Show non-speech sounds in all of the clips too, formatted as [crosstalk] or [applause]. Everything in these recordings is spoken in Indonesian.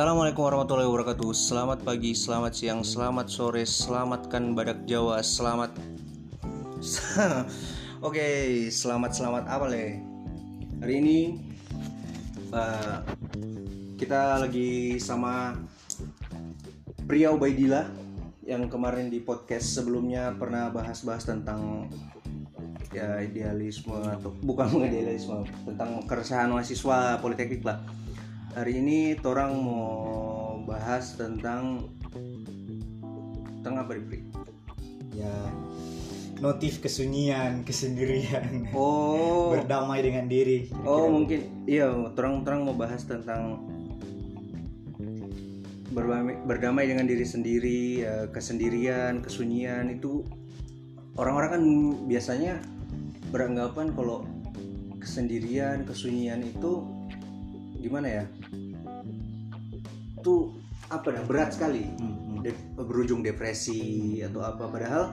Assalamualaikum warahmatullahi wabarakatuh. Selamat pagi, selamat siang, selamat sore Selamatkan badak Jawa Selamat. [laughs] Oke, selamat-selamat apa le? Hari ini uh, Kita lagi sama Pria Ubaidillah Yang kemarin di podcast sebelumnya Pernah bahas-bahas tentang ya idealisme atau bukan [laughs] idealisme tentang keresahan mahasiswa politeknik lah hari ini orang mau bahas tentang apa Pri? ya notif kesunyian kesendirian. Oh. [laughs] Berdamai dengan diri oh mungkin. Iya orang mau bahas tentang berdamai, berdamai dengan diri sendiri ya, kesendirian kesunyian itu orang-orang kan biasanya beranggapan kalau kesendirian kesunyian itu gimana ya? Itu apa dah berat sekali. Hmm, de berujung depresi atau apa. Padahal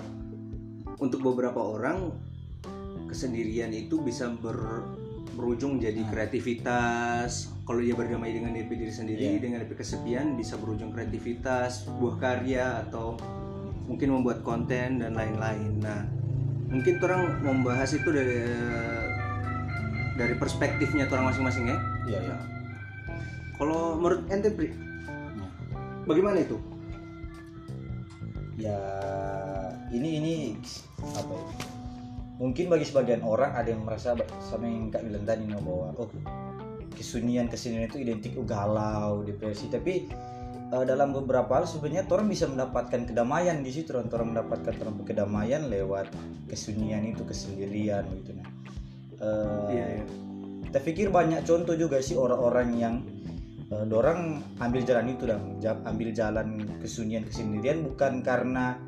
untuk beberapa orang kesendirian itu bisa ber berujung jadi Nah. kreativitas. Kalau dia berdamai dengan diri, diri sendiri Iya. dengan kesepian bisa berujung kreativitas buah karya atau mungkin membuat konten dan lain-lain. Nah mungkin orang membahas itu dari dari perspektifnya orang masing-masing ya. Iya iya kalau menurut ente bagaimana itu? Ya ini ini apa ya? Mungkin bagi sebagian orang ada yang merasa sama yang kak bilang tadi bahwa oh kesunyian kesenian itu identik oh, galau depresi. Tapi eh, dalam beberapa hal sebenarnya orang bisa mendapatkan kedamaian di situ orang orang mendapatkan orang kedamaian lewat kesunyian itu kesendirian gitu nah. Eh, Iya, iya. kita pikir banyak contoh juga sih orang-orang yang uh, dorang ambil jalan itu dan ambil jalan kesunyian kesendirian bukan karena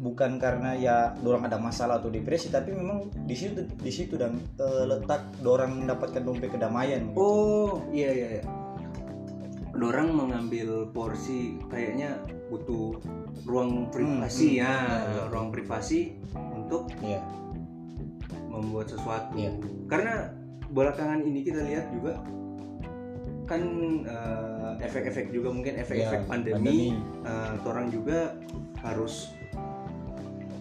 bukan karena ya dorang ada masalah atau depresi tapi memang di situ di situ dan uh, letak dorang mendapatkan dompet kedamaian Oh iya iya. iya. Dorang mengambil porsi kayaknya butuh ruang privasi hmm, ya, iya. ruang privasi untuk Iya. membuat sesuatu. Iya. Karena belakangan ini kita lihat juga kan eh, efek-efek juga mungkin efek-efek Iya, pandemi, eh, orang juga harus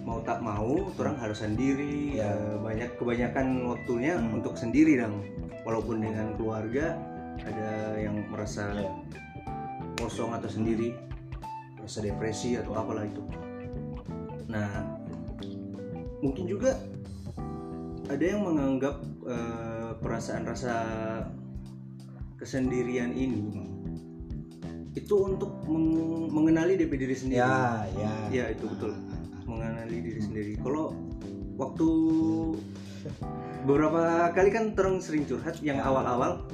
mau tak mau, orang harus sendiri. Iya. eh, banyak kebanyakan waktunya Hmm. untuk sendiri dong. Walaupun dengan keluarga ada yang merasa Iya. kosong atau sendiri, merasa depresi atau apalah itu. Nah, mungkin juga ada yang menganggap eh, perasaan rasa kesendirian ini itu untuk meng- mengenali diri diri sendiri. ya ya Ya, itu betul. Mengenali diri sendiri. Kalau waktu beberapa kali kan terus sering curhat yang Ya. awal-awal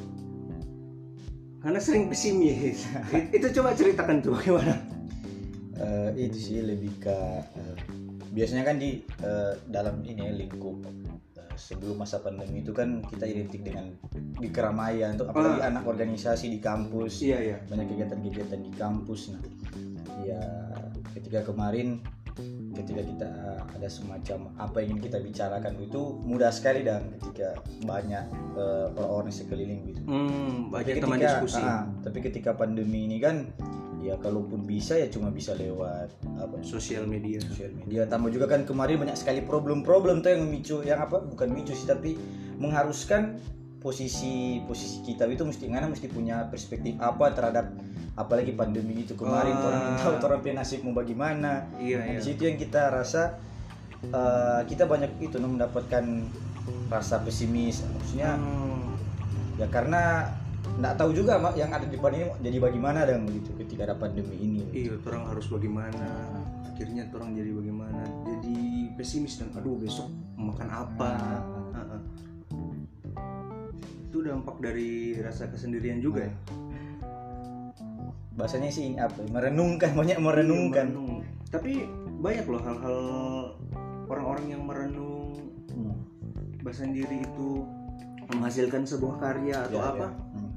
karena sering pesimis. [laughs] itu coba ceritakan tuh gimana? Eh, itu sih lebih ke eh, biasanya kan di eh, dalam ini ya, lingkup eh, sebelum masa pandemi itu kan kita identik dengan di keramaian tuh apalagi Ah. anak organisasi di kampus Iya, iya. banyak kegiatan-kegiatan di kampus nah ya ketika kemarin ketika kita ada semacam apa yang ingin kita bicarakan itu mudah sekali dan ketika banyak eh, orang-orang sekeliling gitu Hmm, tapi banyak teman ketika- diskusi. ah, tapi ketika pandemi ini kan ya kalaupun bisa ya cuma bisa lewat apa sosial media. sosial media tambah juga kan kemarin banyak sekali problem-problem tuh yang memicu yang apa bukan memicu sih tapi mengharuskan posisi posisi kita itu mesti ngana mesti punya perspektif apa terhadap apalagi pandemi itu kemarin Ah. orang tahu orang punya nasib mau bagaimana Iya, Nah, iya. di situ yang kita rasa eh, kita banyak itu no, mendapatkan rasa pesimis maksudnya Hmm, ya karena nggak tahu juga mak yang ada di depan ini jadi bagaimana dan begitu ketika ada pandemi ini iya, orang harus bagaimana? Akhirnya orang jadi bagaimana? Jadi pesimis dan aduh besok makan apa? Ha-ha. Itu dampak dari rasa kesendirian juga ya. bahasanya sih apa merenungkan [laughs] banyak merenungkan Merenung. Tapi banyak loh hal-hal orang-orang yang merenung Hmm. bersendiri itu menghasilkan sebuah karya atau Ya, apa? ya. Hmm.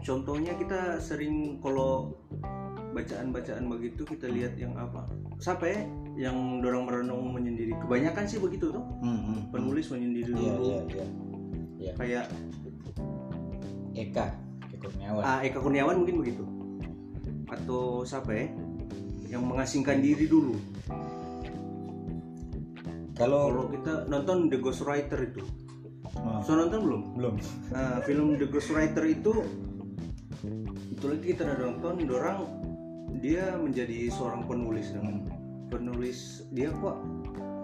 Contohnya kita sering kalau bacaan-bacaan begitu kita lihat yang apa? Siapa ya yang dorong merenung menyendiri? Kebanyakan sih begitu tuh. Hmm, hmm. Penulis menyendiri Iya, dulu. iya, iya. Iya. Kayak Eka Eka Kurniawan. Ah, Eka Kurniawan mungkin begitu. Atau siapa ya? Yang mengasingkan diri dulu. Kalau kalau kita nonton The Ghostwriter itu. Oh, so nonton belum? Belum. Nah film The Ghostwriter itu itu lagi kita udah nonton dorang dia menjadi seorang penulis. Namanya penulis dia kok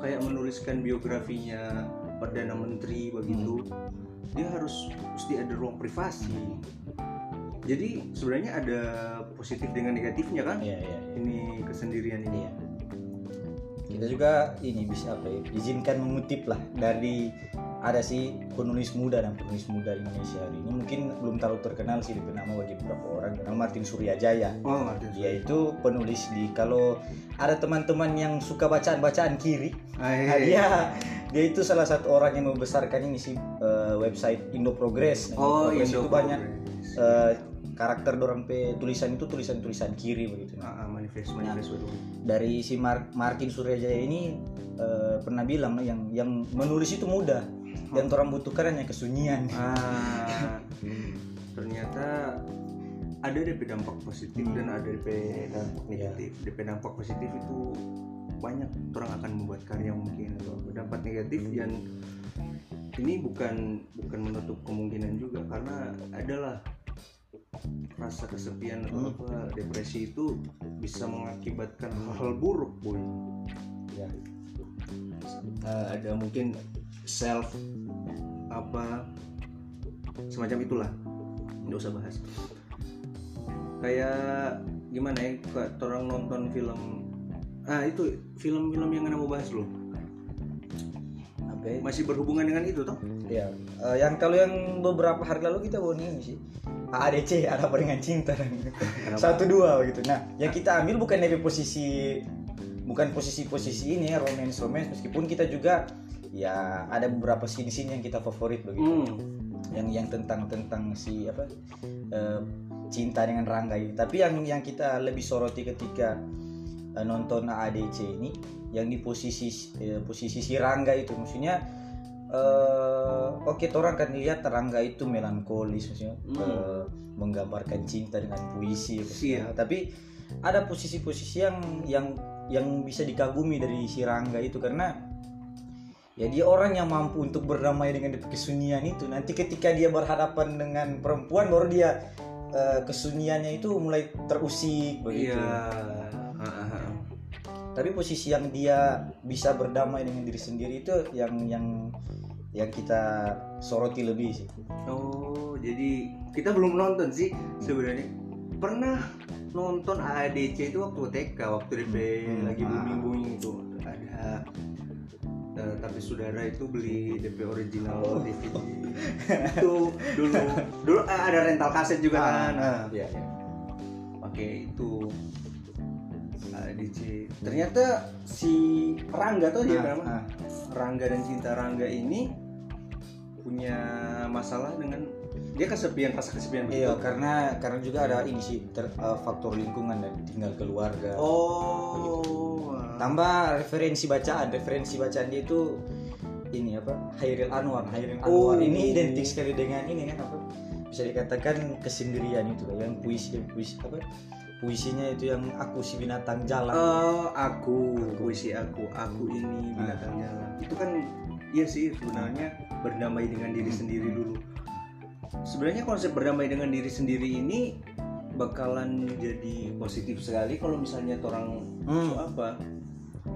kayak menuliskan biografinya perdana menteri begitu dia harus mesti ada ruang privasi jadi sebenarnya ada positif dengan negatifnya kan iya iya iya. ini kesendirian ini Iya. kita juga ini bisa apa ya izinkan mengutip lah dari ada sih penulis muda dan penulis muda Indonesia hari ini. Mungkin belum terlalu terkenal sih dikenal bagi beberapa orang. Namanya Martin Suryajaya. Oh Martin dia itu penulis di kalau ada teman-teman yang suka bacaan-bacaan kiri. Ah, nah, iya. dia dia itu salah satu orang yang membesarkan ini sih eh, website Indo Progress. Nah, oh Progress Indo itu banyak eh, karakter dorang pe tulisan itu tulisan-tulisan kiri begitu. Ah, ah, manifest manifest betul. dari si Mar- Martin Suryajaya ini eh, pernah bilang yang yang menulis itu mudah yang orang butuhkan hanya kesunyian Ah, ternyata ada DP dampak positif Hmm. dan ada DP dampak negatif. DP dampak positif itu banyak orang akan membuat karya mungkin atau dampak negatif yang ini bukan bukan menutup kemungkinan juga karena adalah rasa kesepian atau Hmm. apa depresi itu bisa mengakibatkan hal-hal buruk boy ya Eh, ada mungkin self apa semacam itulah. Nggak usah bahas. Kayak gimana ya kayak orang nonton film. Ah itu film-film yang mau bahas loh. Ya? masih berhubungan dengan itu toh? Ya, eh, yang kalau yang beberapa hari lalu kita bawa ini sih. AADC ada apa dengan cinta. Dan satu dua gitu. Nah, yang kita ambil bukan dari posisi bukan posisi-posisi ini ya romance romance meskipun kita juga ya ada beberapa scene-scene yang kita favorit begitu. hmm. Yang yang tentang tentang si apa eh, cinta dengan Rangga ini. Tapi yang yang kita lebih soroti ketika eh, nonton AADC ini yang di posisi eh, posisi si Rangga itu maksudnya eh oke orang kan lihat Rangga itu melankolis maksudnya Hmm. eh, menggambarkan cinta dengan puisi maksudnya. Iya. tapi ada posisi-posisi yang yang yang bisa dikagumi dari si Rangga itu karena ya dia orang yang mampu untuk berdamai dengan kesunyian itu. Nanti ketika dia berhadapan dengan perempuan baru dia eh, kesunyiannya itu mulai terusik begitu. iya. Tapi posisi yang dia bisa berdamai dengan diri sendiri itu yang yang yang kita soroti lebih sih. Oh jadi kita belum nonton sih sebenarnya. Pernah nonton AADC itu waktu TK waktu DP Hmm. lagi Ah. booming booming itu. Ada eh, tapi saudara itu beli DP original Oh. DVD [laughs] itu dulu dulu eh, ada rental kaset juga kan nah, iya, iya. pakai itu AADC ternyata si Rangga tuh dia Nah, nama nah, Rangga dan Cinta Rangga ini punya masalah dengan dia kesepian rasa kesepian iya begitu. karena karena juga ada ini sih ter- eh, faktor lingkungan dan tinggal keluarga Oh. Tambah referensi bacaan referensi bacaan dia itu ini apa Hairil Anwar Hairil Anwar Oh. ini identik sekali dengan ini kan apa bisa dikatakan kesendirian itu yang puisi puisi apa puisinya itu yang aku si binatang jalan Oh, aku, puisi aku, aku ini Ah. binatang jalan. Itu kan iya sih sebenarnya berdamai dengan diri Hmm. sendiri dulu. Sebenarnya konsep berdamai dengan diri sendiri ini bakalan jadi positif sekali kalau misalnya orang Hmm. apa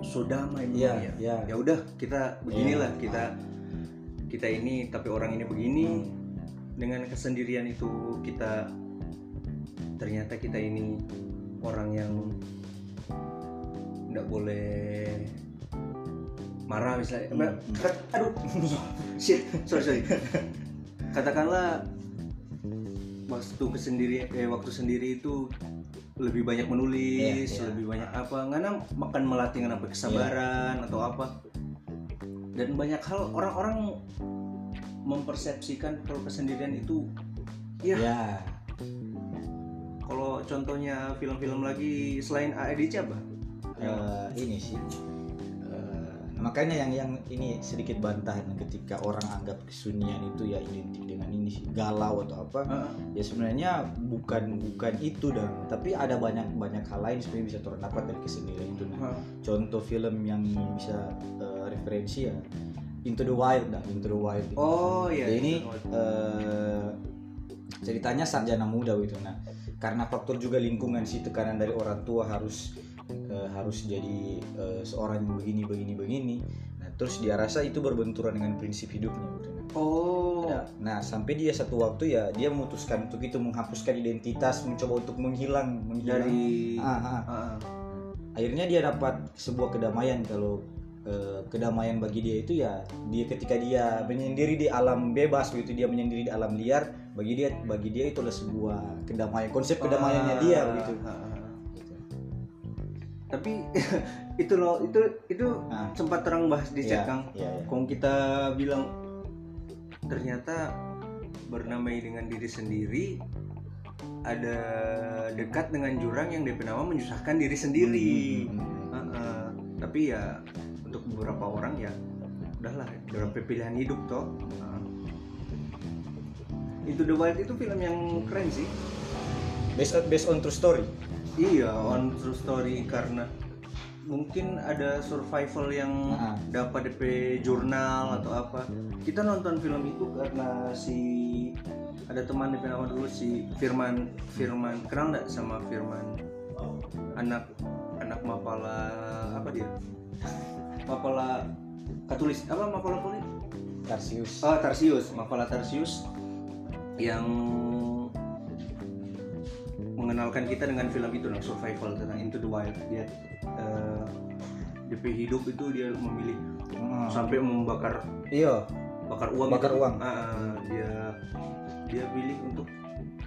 so damai Iya, ya. iya. Ya udah kita beginilah kita kita ini tapi orang ini begini dengan kesendirian itu kita ternyata kita ini orang yang nggak boleh marah misalnya Hmm. Aduh [laughs] shit sorry sorry katakanlah waktu kesendiri eh waktu sendiri itu lebih banyak menulis Iya, iya. lebih banyak apa karena makan melatih apa kesabaran atau apa. Dan banyak hal orang-orang mempersepsikan kalau kesendirian itu ya ya kalau contohnya film-film lagi selain AEDC apa? Eh, ini sih makanya yang yang ini sedikit bantahan ketika orang anggap kesunyian itu ya identik dengan ini sih, galau atau apa Heeh. ya sebenarnya bukan bukan itu dan tapi ada banyak banyak hal lain sebenarnya bisa turun dapat dari kesendirian itu nah. Heeh. contoh film yang bisa eh, referensi ya Into the Wild dah Into the Wild oh iya Ya, ini eh, ceritanya sarjana muda gitu nah karena faktor juga lingkungan sih tekanan dari orang tua harus eh, harus jadi eh, seorang yang begini begini begini. Nah terus dia rasa itu berbenturan dengan prinsip hidupnya gitu oh. Nah, nah sampai dia satu waktu ya dia memutuskan untuk itu menghapuskan identitas mencoba untuk menghilang menghilang. Dari Ah, ah. Ah, akhirnya dia dapat sebuah kedamaian kalau eh, kedamaian bagi dia itu ya dia ketika dia menyendiri di alam bebas begitu dia menyendiri di alam liar bagi dia bagi dia itu adalah sebuah kedamaian konsep kedamaiannya dia Ah, begitu. ah, ah. Tapi [laughs] itu loh itu itu Ah. sempat terang bahas di chat Iya, kang iya, iya. kalau kita bilang ternyata bernamai dengan diri sendiri ada dekat dengan jurang yang DP nama menyusahkan diri sendiri Hmm, hmm, hmm. Ah, ah. tapi ya untuk beberapa orang ya udahlah beberapa pilihan hidup toh Ah. itu The Wild itu film yang keren sih based on, based on true story Iya, on true story karena mungkin ada survival yang Ah. dapat DP jurnal atau apa. Kita nonton film itu karena si ada teman DP nama dulu si Firman Firman kenal nggak sama Firman anak anak mapala apa dia mapala katulis apa mapala tulis Tarsius Oh, Tarsius, Mapala Tarsius yang mengenalkan kita dengan film itu nah, survival tentang Into the Wild. Dia DP hidup itu dia memilih Hmm. sampai membakar iya bakar uang. Bakar gitu. uang. Ah, dia dia pilih untuk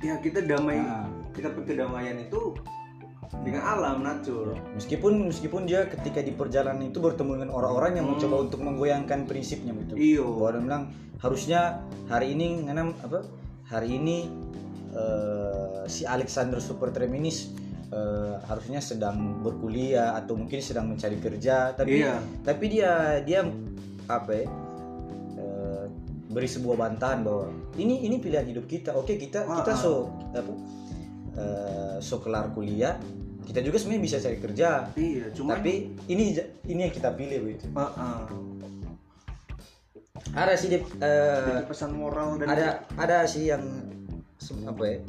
ya kita damai Ah. kita kedamaian itu dengan alam natur. meskipun meskipun dia ketika di perjalanan itu bertemu dengan orang-orang yang Hmm. mencoba untuk menggoyangkan prinsipnya gitu Iyo. bahwa dia bilang harusnya hari ini nganam apa hari ini eh, si Alexander Supertramp ini eh, harusnya sedang berkuliah atau mungkin sedang mencari kerja tapi Iya. tapi dia dia apa ya eh, beri sebuah bantahan bahwa ini ini pilihan hidup kita oke kita Ah, kita ah. so apa eh, so kelar kuliah kita juga sebenarnya bisa cari kerja Iya, cuman tapi ini ini yang kita pilih begitu Ah, ah. ada sih Jadi pesan moral dan ada ada sih yang apa ya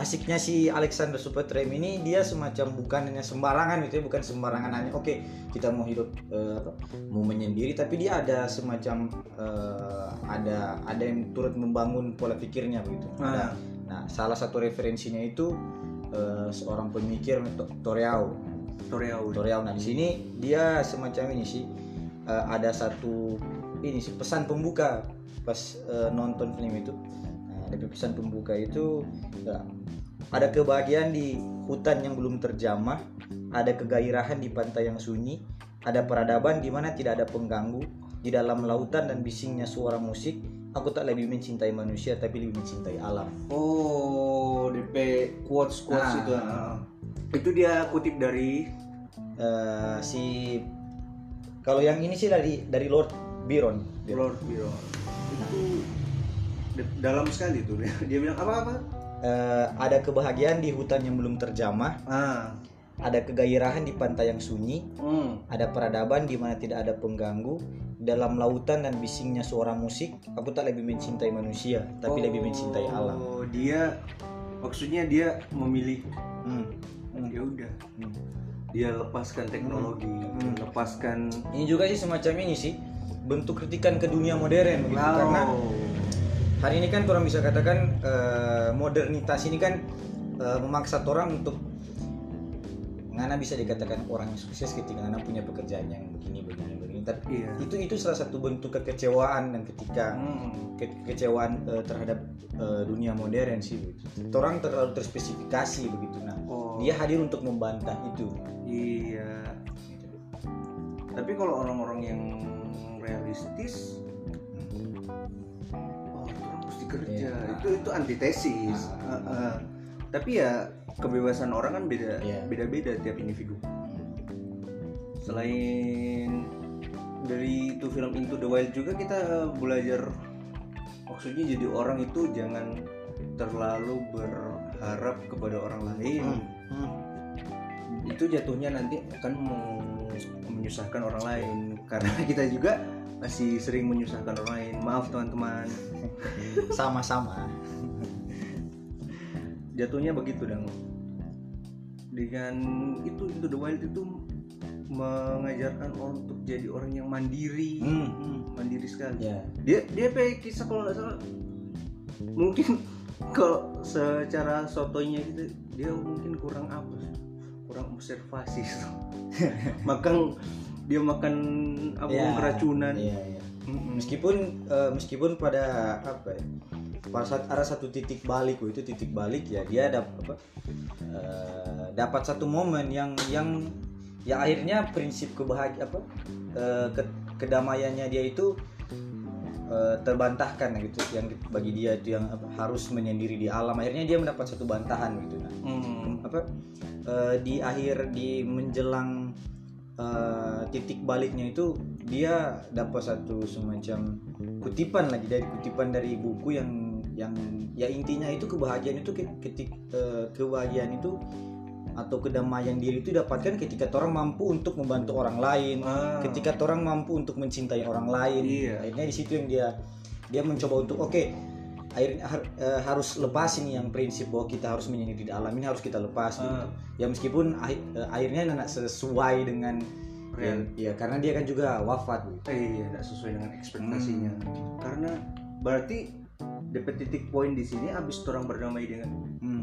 asiknya si Alexander Supertramp ini dia semacam bukan hanya sembarangan gitu ya bukan sembarangan hanya oke kita mau hidup eh, apa, mau menyendiri tapi dia ada semacam eh, ada ada yang turut membangun pola pikirnya begitu. Ada. Ah. nah salah satu referensinya itu eh, seorang pemikir To- Toreau. Toreau. Toreau. Nah di sini dia semacam ini sih eh, ada satu ini sih pesan pembuka pas eh, nonton film itu nah, dari pesan pembuka itu ya, ada kebahagiaan di hutan yang belum terjamah ada kegairahan di pantai yang sunyi ada peradaban di mana tidak ada pengganggu di dalam lautan dan bisingnya suara musik aku tak lebih mencintai manusia tapi lebih mencintai alam Oh, DP quotes quotes Nah. itu. ah. Itu dia kutip dari Eh, si kalau yang ini sih dari dari Lord Byron Lord Byron. Itu dalam sekali tuh [laughs] dia. Bilang apa apa? Eh, ada kebahagiaan di hutan yang belum terjamah, Ah, ada kegairahan di pantai yang sunyi, hmm. ada peradaban di mana tidak ada pengganggu, dalam lautan dan bisingnya suara musik, aku tak lebih mencintai manusia, tapi lebih mencintai alam. Oh, dia maksudnya dia memilih Hmm. ya udah. Hmm. Dia lepaskan teknologi, Hmm. lepaskan Ini juga sih semacam ini sih bentuk kritikan ke dunia modern begitu karena Oh. Hari ini kan orang bisa katakan eh, modernitas ini kan eh, memaksa orang untuk Ngana bisa dikatakan orang yang sukses ketika Ngana punya pekerjaan yang begini begini begini tapi Iya. itu itu salah satu bentuk kekecewaan dan ketika Hmm. ke- kekecewaan eh, terhadap eh, dunia modern sih begitu. orang terlalu terspesifikasi begitu nah Oh. dia hadir untuk membantah itu Iya. Tapi kalau orang-orang yang realistis, kerja. Iya. Itu itu antitesis. Ah. Ah, ah. Tapi ya kebebasan orang kan beda Iya. beda-beda tiap individu. Selain dari itu film Into the Wild juga kita belajar maksudnya jadi orang itu jangan terlalu berharap kepada orang lain Hmm. itu jatuhnya nanti akan menyusahkan orang lain karena [laughs] kita juga masih sering menyusahkan orang lain. Maaf teman-teman. [laughs] Sama-sama. Jatuhnya begitu dong dengan itu itu the wild itu mengajarkan orang untuk jadi orang yang mandiri. Hmm. Hmm, mandiri sekali. Ya. Dia dia pakai kisah kalau nggak salah. Mungkin [laughs] kalau secara sotonya gitu dia mungkin kurang apa kurang observasi. [laughs] Makan dia makan apa Ya, keracunan iya. Mm-mm. meskipun eh, meskipun pada apa ya pada saat ada satu titik balik itu titik balik ya dia dapat apa eh, dapat satu momen yang yang ya akhirnya prinsip kebahagiaan apa eh, ke- kedamaiannya dia itu terbantahkan gitu yang bagi dia itu yang apa, harus menyendiri di alam akhirnya dia mendapat satu bantahan gitu nah Hmm. apa eh, di akhir di menjelang eh, titik baliknya itu dia dapat satu semacam kutipan lagi dari kutipan dari buku yang yang ya intinya itu kebahagiaan itu ke- ketik eh, kebahagiaan itu atau kedamaian diri itu dapatkan ketika orang mampu untuk membantu orang lain Ah. ketika orang mampu untuk mencintai orang lain Iya. akhirnya di situ yang dia dia mencoba untuk oke akhirnya har- eh, harus lepas ini yang prinsip bahwa kita harus menyendiri di alam ini harus kita lepas gitu. Ah. ya meskipun eh, akhirnya anak sesuai dengan Real. ya karena dia kan juga wafat gitu. Eh, iya, tidak sesuai dengan ekspektasinya. Karena berarti dapat titik poin di sini abis orang berdamai dengan Hmm.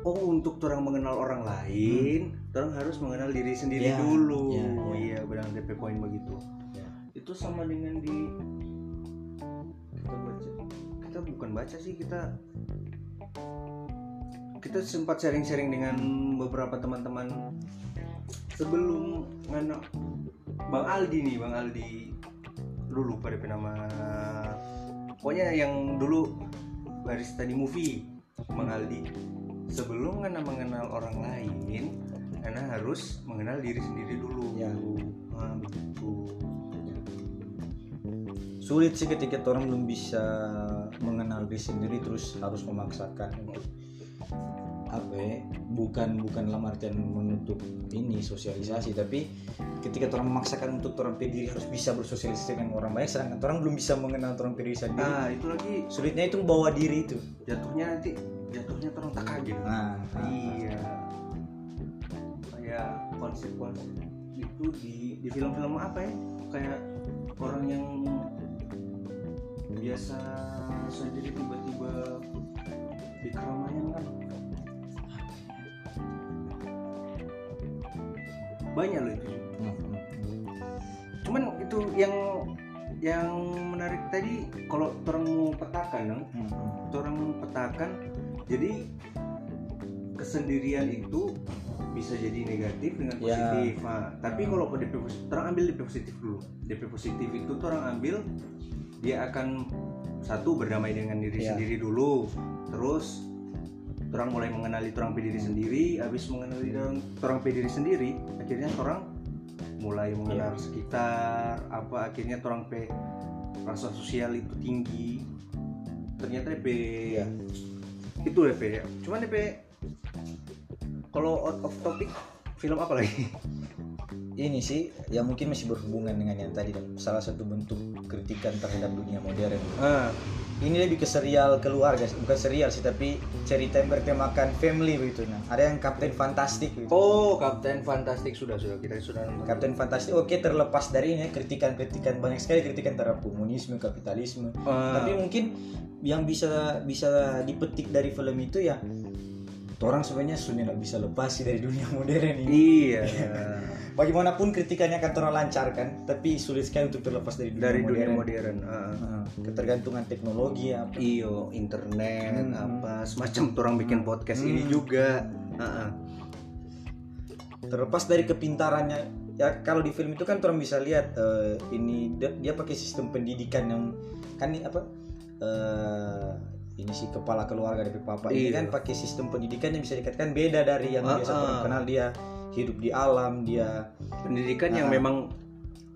oh untuk orang mengenal orang lain, orang harus mengenal diri sendiri Ya, dulu. ya, Oh ya. iya, benar DP poin begitu. Ya. Itu sama dengan di kita baca. Bukan baca sih, kita kita sempat sharing-sharing dengan beberapa teman-teman sebelum ngana Bang Aldi nih, Bang Aldi. Dulu pada nama. Pokoknya yang dulu barista di movie Bang Aldi. Sebelum ngana mengenal orang lain ngana harus mengenal diri sendiri dulu. Ya. Nah, begitu. Sulit sih ketika orang belum bisa mengenal diri sendiri terus harus memaksakan untuk apa ya bukan bukan dalam artian menutup ini sosialisasi tapi ketika orang memaksakan untuk orang diri harus bisa bersosialisasi dengan orang banyak sedangkan orang belum bisa mengenal orang diri sendiri. Nah itu lagi sulitnya itu membawa diri itu. jatuhnya nanti jatuhnya terus tak kaget. Nah, iya. Kayak konsep-konsep itu di di film-film apa ya? Kayak orang yang biasa sendiri tiba-tiba di keramaian kan banyak loh itu cuman itu yang yang menarik tadi kalau orang mau petakan Nang, Hmm, orang petakan jadi kesendirian itu bisa jadi negatif dengan Ya. positif Nah, tapi Ya. kalau DP positif orang ambil DP positif dulu DP positif itu orang ambil dia akan satu berdamai dengan diri Ya. sendiri dulu. Terus orang mulai mengenali orang diri sendiri. Habis mengenali orang diri sendiri akhirnya orang mulai mengenal sekitar apa akhirnya orang pe rasa sosial itu tinggi. Ternyata DP Ya. itu DP cuman DP kalau out of topic film apa lagi ini sih yang mungkin masih berhubungan dengan yang tadi dan salah satu bentuk kritikan terhadap dunia modern. Ah. Ini lebih ke serial keluarga bukan serial sih tapi cerita yang bertemakan family begitu. Nah ada yang Kapten Fantastik gitu. oh Kapten Fantastik. Sudah sudah kita sudah nonton. Kapten Fantastik oke terlepas dari ini ya, kritikan-kritikan banyak sekali kritikan terhadap komunisme kapitalisme. Ah, tapi mungkin yang bisa bisa dipetik dari film itu ya orang sebenarnya sudah nggak bisa lepas sih dari dunia [laughs] modern ini. Iya [laughs] bagaimanapun kritikannya akan orang lancarkan tapi sulit sekali untuk terlepas dari dunia dari modern, dunia modern ah. Nah, ketergantungan teknologi apa iyo internet Hmm. apa semacam orang bikin podcast ini Hmm. juga Ah, ah. terlepas dari kepintarannya ya kalau di film itu kan orang bisa lihat eh, ini dia, dia pakai sistem pendidikan yang kan ini apa eh, ini sih kepala keluarga dari papa ini Iya. kan pakai sistem pendidikan yang bisa dikatakan beda dari yang Ah, biasa orang kenal dia hidup di alam dia pendidikan yang Ah. memang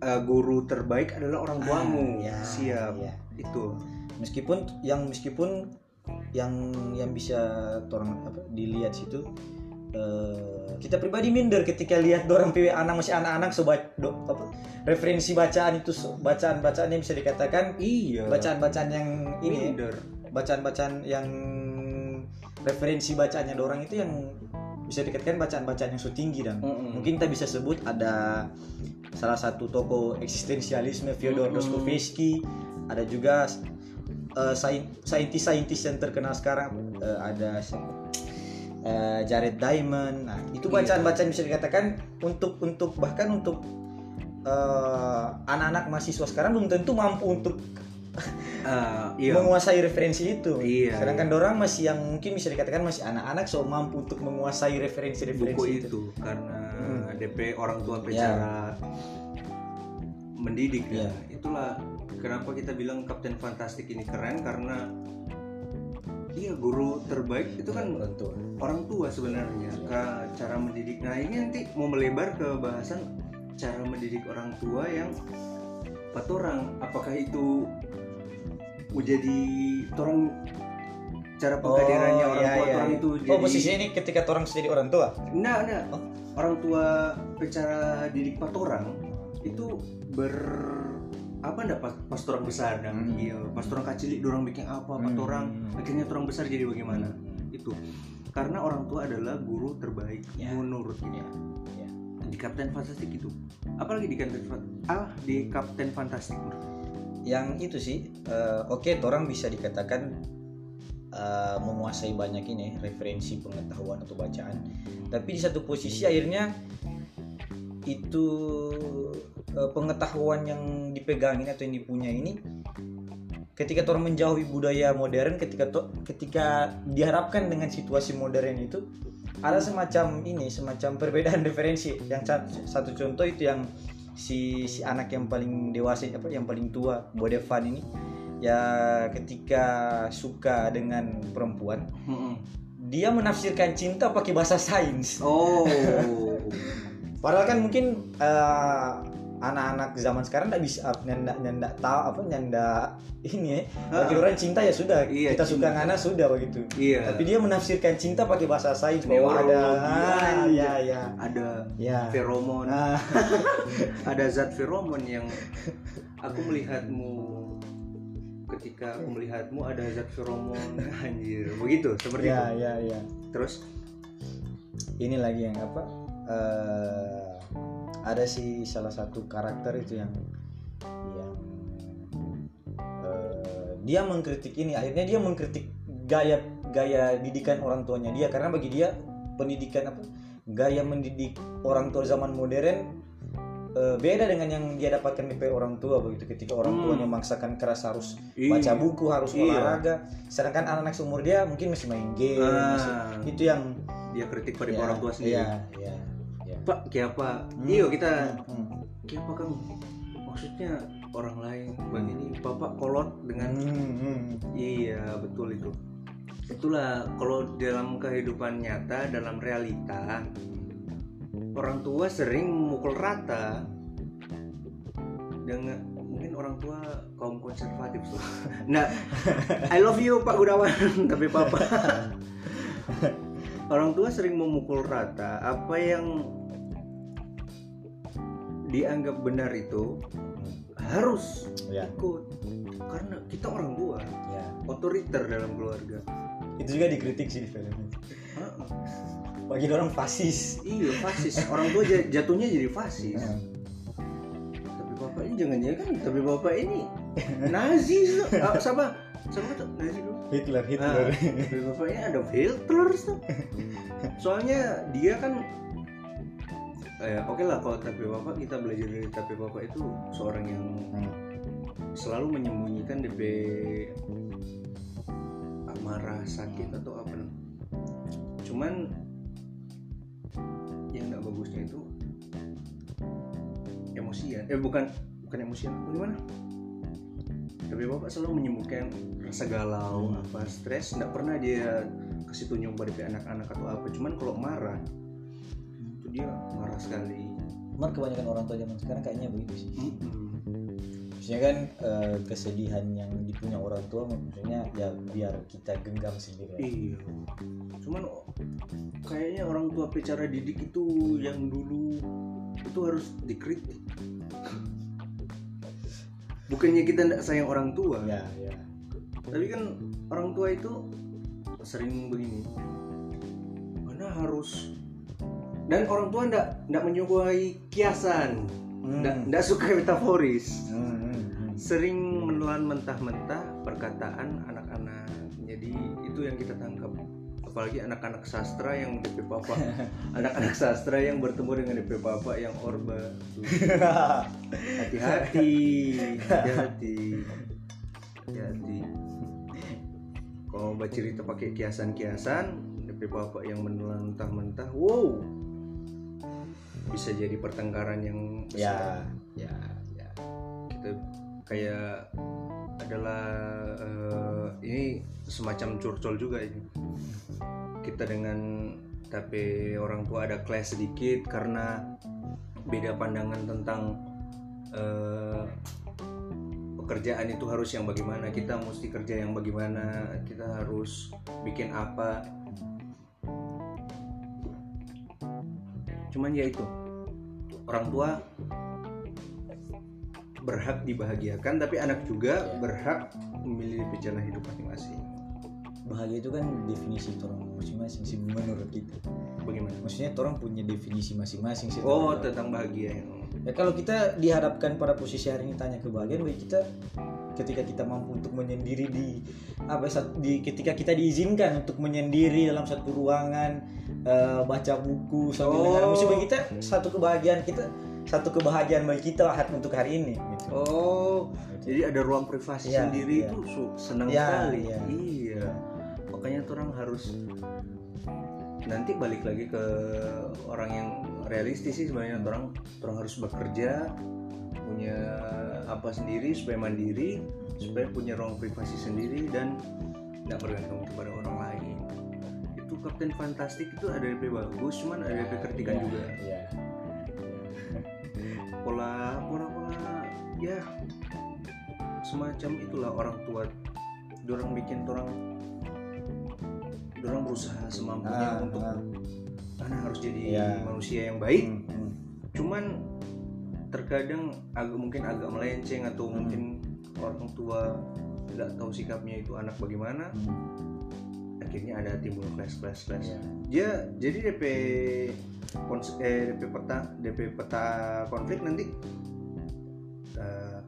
eh, guru terbaik adalah orang tuamu. Ah, ya, siap. ya. itu. Meskipun yang meskipun yang yang bisa orang apa dilihat situ eh, kita pribadi minder ketika lihat orang PW anak masih anak-anak sobat do, apa referensi bacaan itu bacaan-bacaan yang bisa dikatakan iya. bacaan-bacaan yang ini minder. bacaan-bacaan yang referensi bacaannya orang itu yang bisa dikatakan bacaan-bacaan yang so tinggi dan Mm-mm. mungkin kita bisa sebut ada salah satu tokoh eksistensialisme Fyodor Mm-mm. Dostoevsky ada juga sain- saintis-saintis yang terkenal sekarang eh, ada? Eh, Jared Diamond nah itu Iya. bacaan-bacaan bisa dikatakan untuk untuk bahkan untuk anak-anak mahasiswa sekarang belum tentu mampu untuk Ah, iya menguasai referensi itu. Iya, Sedangkan dorang masih yang mungkin bisa dikatakan masih anak-anak so mampu untuk menguasai referensi-referensi buku itu. itu karena Hmm. DP orang tua Ya. bicara mendidik ya. Ya. Itulah kenapa kita bilang Kapten Fantastik ini keren karena iya guru terbaik itu kan orang tua. orang tua sebenarnya ke cara mendidik. Nah ini nanti mau melebar ke bahasan cara mendidik orang tua yang empat orang. Apakah itu mau jadi orang cara penghadirannya orang iya, tua iya, orang iya. itu Oh, jadi posisinya ini ketika orang sudah jadi orang tua. Nah, nah. Oh. Orang tua bicara didik empat orang itu ber apa ndak pas pas orang besar dan Hmm. iya pas orang kecil orang bikin apa Hmm. orang akhirnya orang besar jadi bagaimana itu karena orang tua adalah guru terbaik Ya. menurut kita Ya. Ya. di Kapten Fantastik itu apalagi di Kapten ah di Kapten Fantastik Yang itu sih eh, oke orang bisa dikatakan eh, menguasai banyak ini referensi pengetahuan atau bacaan. Tapi di satu posisi akhirnya itu eh, pengetahuan yang dipegangin atau yang dipunya ini ketika orang menjauhi budaya modern ketika to- ketika diharapkan dengan situasi modern itu ada semacam ini semacam perbedaan [laughs] referensi yang sa- satu contoh itu yang si si anak yang paling dewasa apa yang paling tua Bodevan ini ya ketika suka dengan perempuan dia menafsirkan cinta pakai bahasa sains. Oh. [laughs] Padahal kan mungkin eh, anak-anak zaman sekarang nggak bisa nyanda nyanda tahu apa nyanda ini ya. Bagi orang cinta ya sudah Iya, kita suka cinta. ngana sudah begitu. iya Tapi dia menafsirkan cinta pakai bahasa sains bahwa ada Neurologi, ah, iya. ya ya ada ya. feromon Nah, ada zat feromon yang [laughs] aku melihatmu ketika aku melihatmu ada zat feromon anjir begitu seperti ya itu ya ya. terus Ini lagi yang apa? eh, ada sih salah satu karakter itu yang yang eh, dia mengkritik ini akhirnya dia mengkritik gaya gaya didikan orang tuanya dia karena bagi dia pendidikan apa gaya mendidik orang tua zaman modern eh, beda dengan yang dia dapatkan di orang tua begitu ketika orang Hmm. tuanya memaksakan keras harus Iya. baca buku harus Iya. olahraga sedangkan anak-anak seumur dia mungkin masih main game Ah. masih- itu yang dia kritik pada ya, orang tua sendiri iya, iya. Pak kayak apa Hmm. iyo kita Hmm. kayak apa kang maksudnya orang lain begini bapak kolot dengan Hmm, hmm. iya betul itu itulah kalau dalam kehidupan nyata dalam realita orang tua sering memukul rata dengan mungkin orang tua kaum konservatif so. [laughs] nah I love you Pak Gunawan [laughs] tapi papa [laughs] orang tua sering memukul rata apa yang dianggap benar itu harus ya. ikut. Karena kita orang tua ya. otoriter dalam keluarga. Itu juga dikritik sih di film bagi orang fasis. Iya fasis. Orang tua ja- jatuhnya jadi fasis. Nah, tapi bapak ini jangan jangan kan tapi bapak ini Nazi so. ah, sama sama tuh? Nazi dulu. Hitler Hitler. Tapi bapaknya ada Hitler tuh soalnya dia kan eh, oke lah kalau tapi bapak kita belajar dari tapi bapak itu seorang yang selalu menyembunyikan DP amarah sakit atau apa. Cuman yang nggak bagusnya itu emosian eh bukan bukan emosian gimana? Tapi bapak selalu menyembuhkan rasa galau Hmm. apa stres. Nggak pernah dia kasih tunjuk pada anak-anak atau apa. Cuman kalau marah itu dia sekali cuman kebanyakan orang tua zaman sekarang kayaknya begitu sih Mm-mm. maksudnya kan eh, kesedihan yang dipunya orang tua maksudnya ya biar kita genggam sendiri Iya. Cuman kayaknya orang tua cara didik itu yang dulu itu harus dikritik. Bukannya kita tidak sayang orang tua, ya ya tapi kan orang tua itu sering begini. Mana harus dan orang tua ndak ndak menyukai kiasan, ndak Hmm. ndak suka [laughs] metaforis. Hmm, hmm, hmm. Sering menelan mentah-mentah perkataan anak-anak. Jadi itu yang kita tangkap. Apalagi anak-anak sastra yang DP Papa, [laughs] anak-anak sastra yang bertemu dengan DP Papa yang orba. [laughs] Hati-hati, hati-hati, hati-hati. Kalau baca cerita pakai kiasan-kiasan, DP Papa yang menelan mentah-mentah, wow, bisa jadi pertengkaran yang besar. ya ya. Ya kita kayak adalah eh, ini semacam curcol juga ini. Kita dengan tapi orang tua ada clash sedikit karena beda pandangan tentang eh, pekerjaan itu harus yang bagaimana kita mesti kerja yang bagaimana kita harus bikin apa cuman ya itu. Orang tua berhak dibahagiakan tapi anak juga Ya. berhak memilih jalan hidup masing-masing. Bahagia itu kan definisi orang masing-masing sih menurut kita. Bagaimana? Maksudnya orang punya definisi masing-masing sih oh tentang- tentang bahagia ya kalau kita dihadapkan pada posisi hari ini tanya kebahagiaan bagi kita ketika kita mampu untuk menyendiri di apa di ketika kita diizinkan untuk menyendiri dalam satu ruangan eh, baca buku sambil Oh. dengar musik bagi kita satu kebahagiaan kita satu kebahagiaan bagi kita lah untuk hari ini gitu. oh jadi ada ruang privasi Iya, sendiri iya. itu senang Iya, sekali iya. iya makanya tuh orang harus nanti balik lagi ke orang yang realistis sih sebenarnya orang orang harus bekerja punya apa sendiri supaya mandiri supaya punya ruang privasi sendiri dan tidak bergantung kepada orang itu Kapten Fantastik itu ada DP bagus cuman ada DP kritikan Iya, juga iya. pola pola pola ya semacam itulah orang tua dorang bikin orang dorang berusaha semampunya Ah, untuk ah. karena harus jadi Iya. manusia yang baik Hmm, hmm. cuman terkadang agak mungkin agak melenceng atau Hmm. mungkin orang tua tidak tahu sikapnya itu anak bagaimana Hmm. Akhirnya ada timbul clash clash clash. Iya. ya jadi DP kons- eh, DP peta DP peta konflik nanti eh,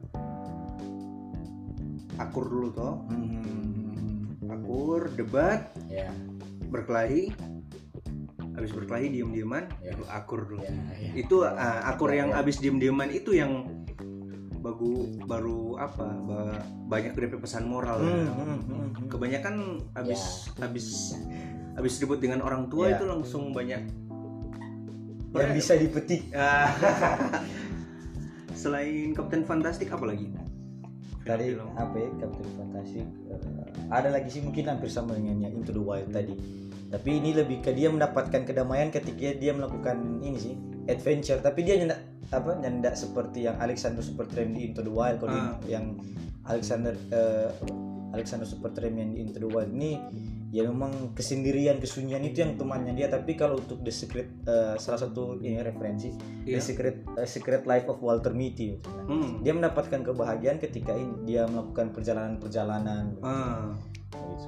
akur dulu toh. Hmm, akur debat ya berkelahi. Habis berkelahi diem-dieman Ya. itu akur dulu. Ya ya itu ah, akur Ya, yang ya. habis diem-dieman itu yang bagu baru apa ba- banyak DP pesan moral Hmm, ya. hmm, hmm, hmm. kebanyakan habis habis habis ribut dengan orang tua Ya. itu langsung banyak yang bisa dipetik [laughs] selain Kapten Fantastik apa lagi tadi Film-film. apa ya Captain Fantastic eh, ada lagi sih mungkin hampir sama dengan yang Into the Wild tadi tapi ini lebih ke dia mendapatkan kedamaian ketika dia melakukan ini sih adventure tapi dia nyendak apa nyendak seperti yang Alexander Supertramp di Into the Wild kalau Ah. yang Alexander eh, Alexander Supertramp yang di Into the Wild ini ya memang kesendirian kesunyian itu yang temannya dia tapi kalau untuk The Secret eh, salah satu ini referensi Iya. The Secret eh, Secret Life of Walter Mitty Hmm. dia mendapatkan kebahagiaan ketika ini dia melakukan perjalanan-perjalanan Ah, gitu.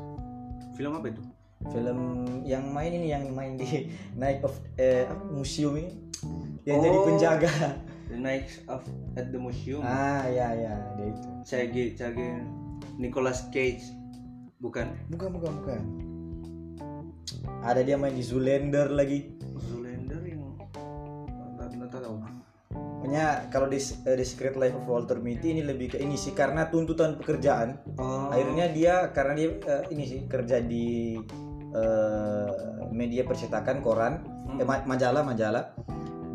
film apa itu film yang main ini yang main di [laughs] Night of apa, museum ini yang Oh. jadi penjaga. The Night of at the Museum ah ya ya dia itu. Cage Cage Nicolas Cage. Bukan. Bukan bukan bukan. Ada dia main di Zoolander lagi. Zoolander yang tak tahu. Pokoknya kalau di eh, The Secret Life of Walter Mitty ini lebih ke ini sih karena tuntutan pekerjaan. Oh. Akhirnya dia karena dia eh, ini sih kerja di eh, media percetakan koran. Hmm. eh, ma- majalah majalah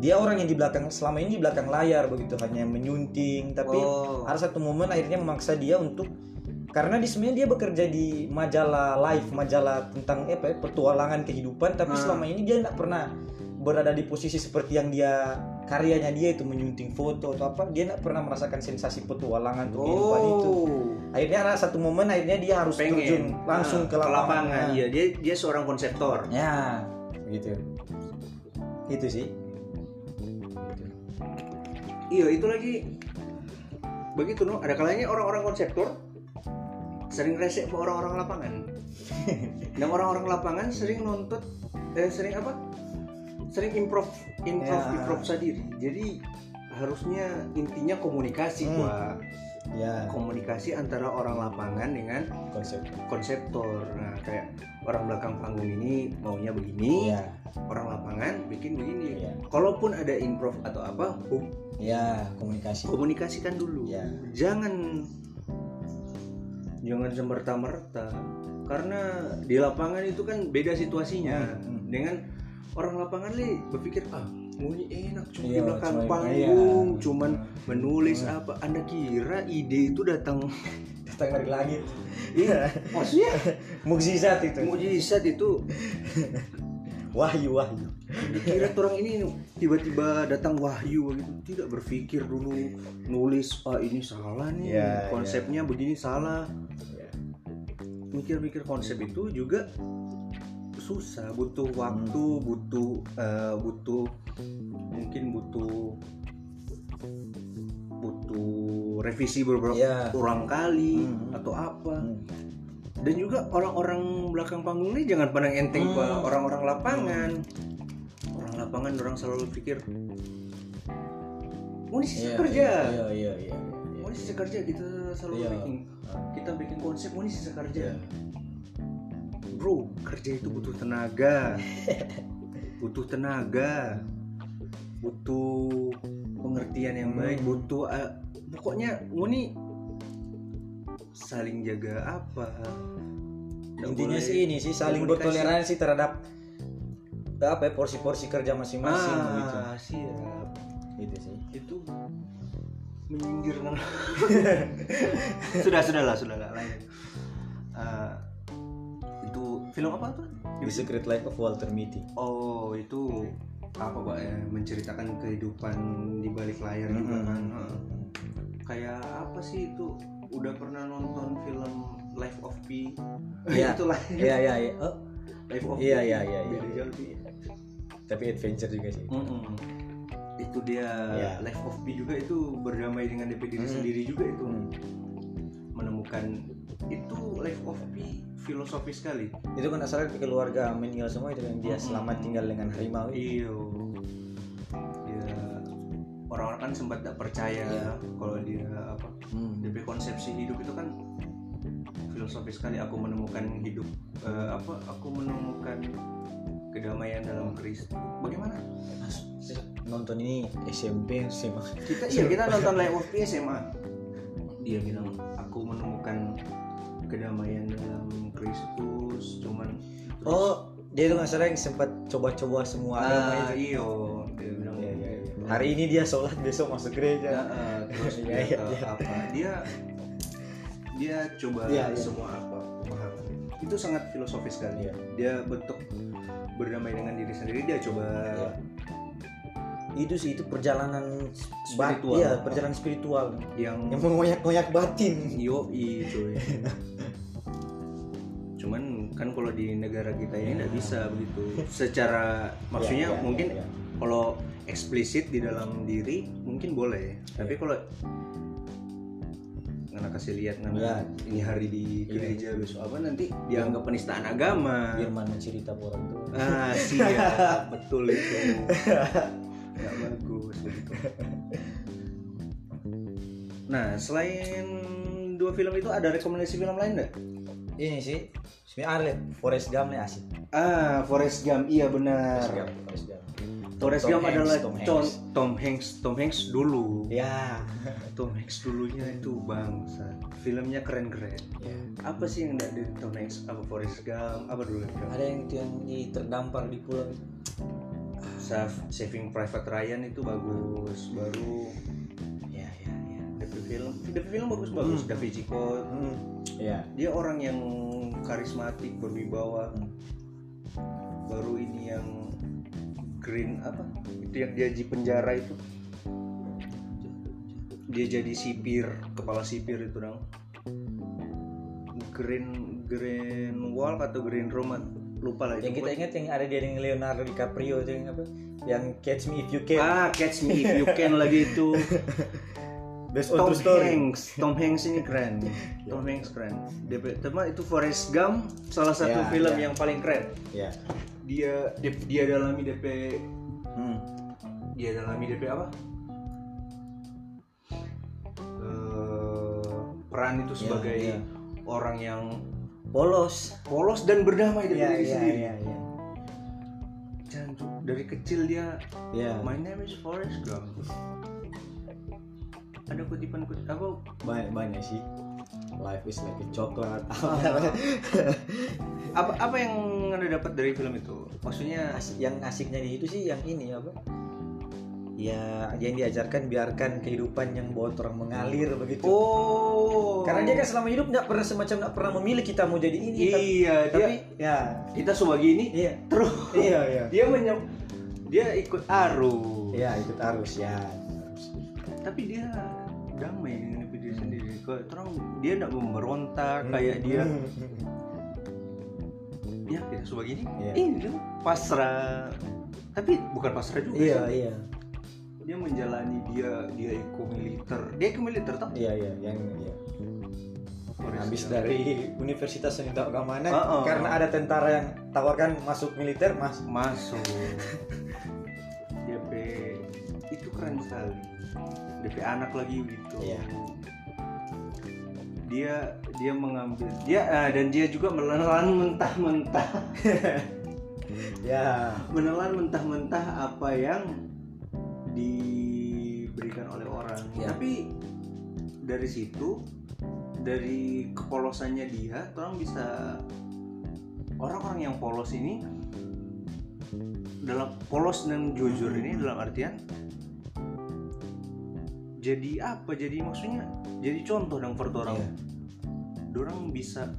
dia orang yang di belakang selama ini di belakang layar begitu hanya menyunting tapi oh. ada satu momen akhirnya memaksa dia untuk karena di sebenarnya dia bekerja di majalah live majalah tentang apa ya, petualangan kehidupan tapi Hmm. selama ini dia tidak pernah berada di posisi seperti yang dia karyanya dia itu menyunting foto atau apa dia nggak pernah merasakan sensasi petualangan untuk kehidupan itu Oh. akhirnya ada satu momen akhirnya dia harus terjun Pengen langsung Ah, ke lapangan, Iya, dia dia seorang konseptor. ya gitu itu sih. Iya, itu lagi begitu no. Ada kalanya orang-orang konseptor sering resek ke orang-orang lapangan. Dan [laughs] orang-orang lapangan sering nonton eh sering apa? Sering improv improv Ya. improv diri. Jadi harusnya intinya komunikasi Hmm. Ya komunikasi antara orang lapangan dengan konsep konseptor. Nah, kayak orang belakang panggung ini maunya begini, ya orang lapangan bikin begini. Iya. Kalaupun ada improv atau apa, hu- ya komunikasi komunikasikan dulu. ya Jangan jangan semerta-merta karena di lapangan itu kan beda situasinya Hmm, hmm. dengan orang lapangan li berpikir ah maunya enak cuma di Iya, belakang cuma- panggung iya. cuman menulis Hmm. apa. Anda kira ide itu datang [laughs] datang dari langit? [laughs] Iya, maksudnya? Mukjizat itu. Mujizat itu. [laughs] Wahyu wahyu. Dikira orang ini tiba-tiba datang wahyu begitu? Tidak berpikir dulu nulis ah ini salah nih Iya, konsepnya begini salah. Mikir-mikir konsep itu juga susah butuh waktu butuh eh, butuh mungkin butuh butuh revisi beberapa Iya. ulang kali Hmm. atau apa Hmm. dan juga orang-orang belakang panggung ini jangan pandang enteng Hmm. orang-orang lapangan orang lapangan orang selalu pikir mau ini sisa Iya, kerja ini sisa kerja kita selalu Iya. bikin kita bikin konsep mau ini sisa kerja Iya. Bro kerja itu butuh tenaga. [laughs] Butuh tenaga. Butuh pengertian yang baik Hmm. butuh eh, pokoknya Muni saling jaga apa? Nggak intinya boleh sih ini sih saling bertoleransi terhadap apa ya porsi-porsi kerja masing-masing gitu. ah siap. Gitu sih. Itu menyindir kan [laughs] sudah sudah lah sudah lah lain. Itu film apa tuh The Secret Life of Walter Mitty Oh itu apa pak ya menceritakan kehidupan di balik layar juga Mm-mm. kan Heeh. kayak apa sih itu udah pernah nonton film Life of Pi Iya. [laughs] itu lah iya iya iya oh Life of iya Pi. iya iya iya Beda jauh sih. tapi adventure juga sih Mm-mm. itu dia Iya. Life of Pi juga itu berdamai dengan DP diri Mm. sendiri juga itu Hmm. Menemukan itu Life of Pi filosofis sekali. Itu kan asalnya keluarga meninggal semua itu yang dia selamat tinggal dengan harimau. Iyo dia orang-orang kan sempat tak percaya Iya. kalau dia apa Hmm. DP konsepsi hidup itu kan filosofis sekali. Aku menemukan hidup eh, apa aku menemukan kedamaian dalam Kristus. Bagaimana? Nonton ini SMP SMA kita iya kita nonton [laughs] Life of Pi SMA dia bilang aku menemukan kedamaian dalam Kristus cuman oh dia itu nggak salah yang sempat coba-coba semua agama ah, itu iyo dia bilang Iya, iya, iya. begitu. hari ini dia sholat besok masuk Ya, gereja eh, terus [laughs] Iya, dia iya, iya. apa dia dia coba Iya, iya. semua apa pemahaman itu sangat filosofis sekali Iya. dia bentuk berdamai dengan diri sendiri dia coba Iya. Itu sih itu perjalanan Spiritual. iya perjalanan spiritual. Yang yang mengoyak-ngoyak batin. Yo cuy cuman kan kalau di negara kita ini nggak bisa begitu. Secara maksudnya Iya, iya, mungkin iya. kalau eksplisit di dalam diri mungkin boleh. Tapi kalau ngana kasih lihat Iya. ini hari di Iya. gereja besok apa nanti dianggap penistaan agama. Firman mencerita orang tuh. Ah siap. [laughs] Betul itu. nggak [laughs] [laughs] nah selain dua film itu ada rekomendasi film lain nggak? Ini sih sebenarnya ada Forrest Gump nih asik. Ah Forrest Gump iya benar. Forrest Gump Forrest Gump. Forrest Tom Gump adalah Tom Hanks. Tom Hanks Tom Hanks dulu. Ya [laughs] Tom Hanks dulunya itu bangsa. Filmnya keren-keren. Ya apa sih yang dari Tom Hanks apa Forrest Gump apa dulu? Ada yang itu yang di terdampar di pulau Saving Private Ryan itu bagus baru ya ya ya. DP film. DP film bagus bagus. Hmm. Da Vinci Code hmm. ya dia orang yang karismatik berwibawa. Baru ini yang Green apa? Itu yang dia di penjara itu. Dia jadi sipir kepala sipir itu dong. Green Green Wall atau Green Room lupa lah itu yang kita ingat yang ada dia dengan Leonardo DiCaprio itu yang apa? Yang Catch Me If You Can. Ah Catch Me If You Can lagi itu. [laughs] Based on Tom true story. Hanks Tom Hanks ini keren. [laughs] Tom Hanks keren. DP teman itu Forrest Gump salah satu Ya, film ya. yang paling keren. Ya. Dia dia, dia dalami DP hmm. dia dalami DP apa? Eh, peran itu sebagai ya. orang yang polos polos dan berdamai dengan ya diri ya sendiri. ya Jangan, dari kecil dia ya my name is Forrest Gump. Ada kutipan-kutipan apa? Banyak banyak sih. Life is like a chocolate. [laughs] Apa apa yang anda dapat dari film itu? Maksudnya Asik- yang asiknya di itu sih yang ini apa ya yang diajarkan biarkan kehidupan yang buat orang mengalir begitu. Oh. Karena dia kan selama hidup nggak pernah semacam nggak pernah memilih kita mau jadi ini tapi, iya dia tapi ya. kita suka gini iya. terus. Iya iya. Dia menyem dia ikut arus. Iya ikut arus ya. Tapi dia damai dengan diri sendiri. Kayak terang dia tidak memberontak kayak dia. Ya kita suka gini Iya. ini kan pasrah. Tapi bukan pasrah juga iya sih. iya dia menjalani dia dia ikut militer. Dia ikut militer tak iya iya yang iya. habis Forrest dari Universitas yang tahu ke mana Uh-uh. karena ada tentara yang tawarkan masuk militer mas. Masuk. [laughs] DP itu keren sekali. DP anak lagi gitu. Iya. dia dia mengambil dia ah, dan dia juga menelan mentah-mentah. [laughs] Ya. Menelan mentah-mentah apa yang diberikan oleh orang Ya. tapi dari situ dari kepolosannya dia orang bisa orang-orang yang polos ini dalam polos dan jujur ini dalam artian jadi apa jadi maksudnya jadi contoh dong for orang Iya. orang bisa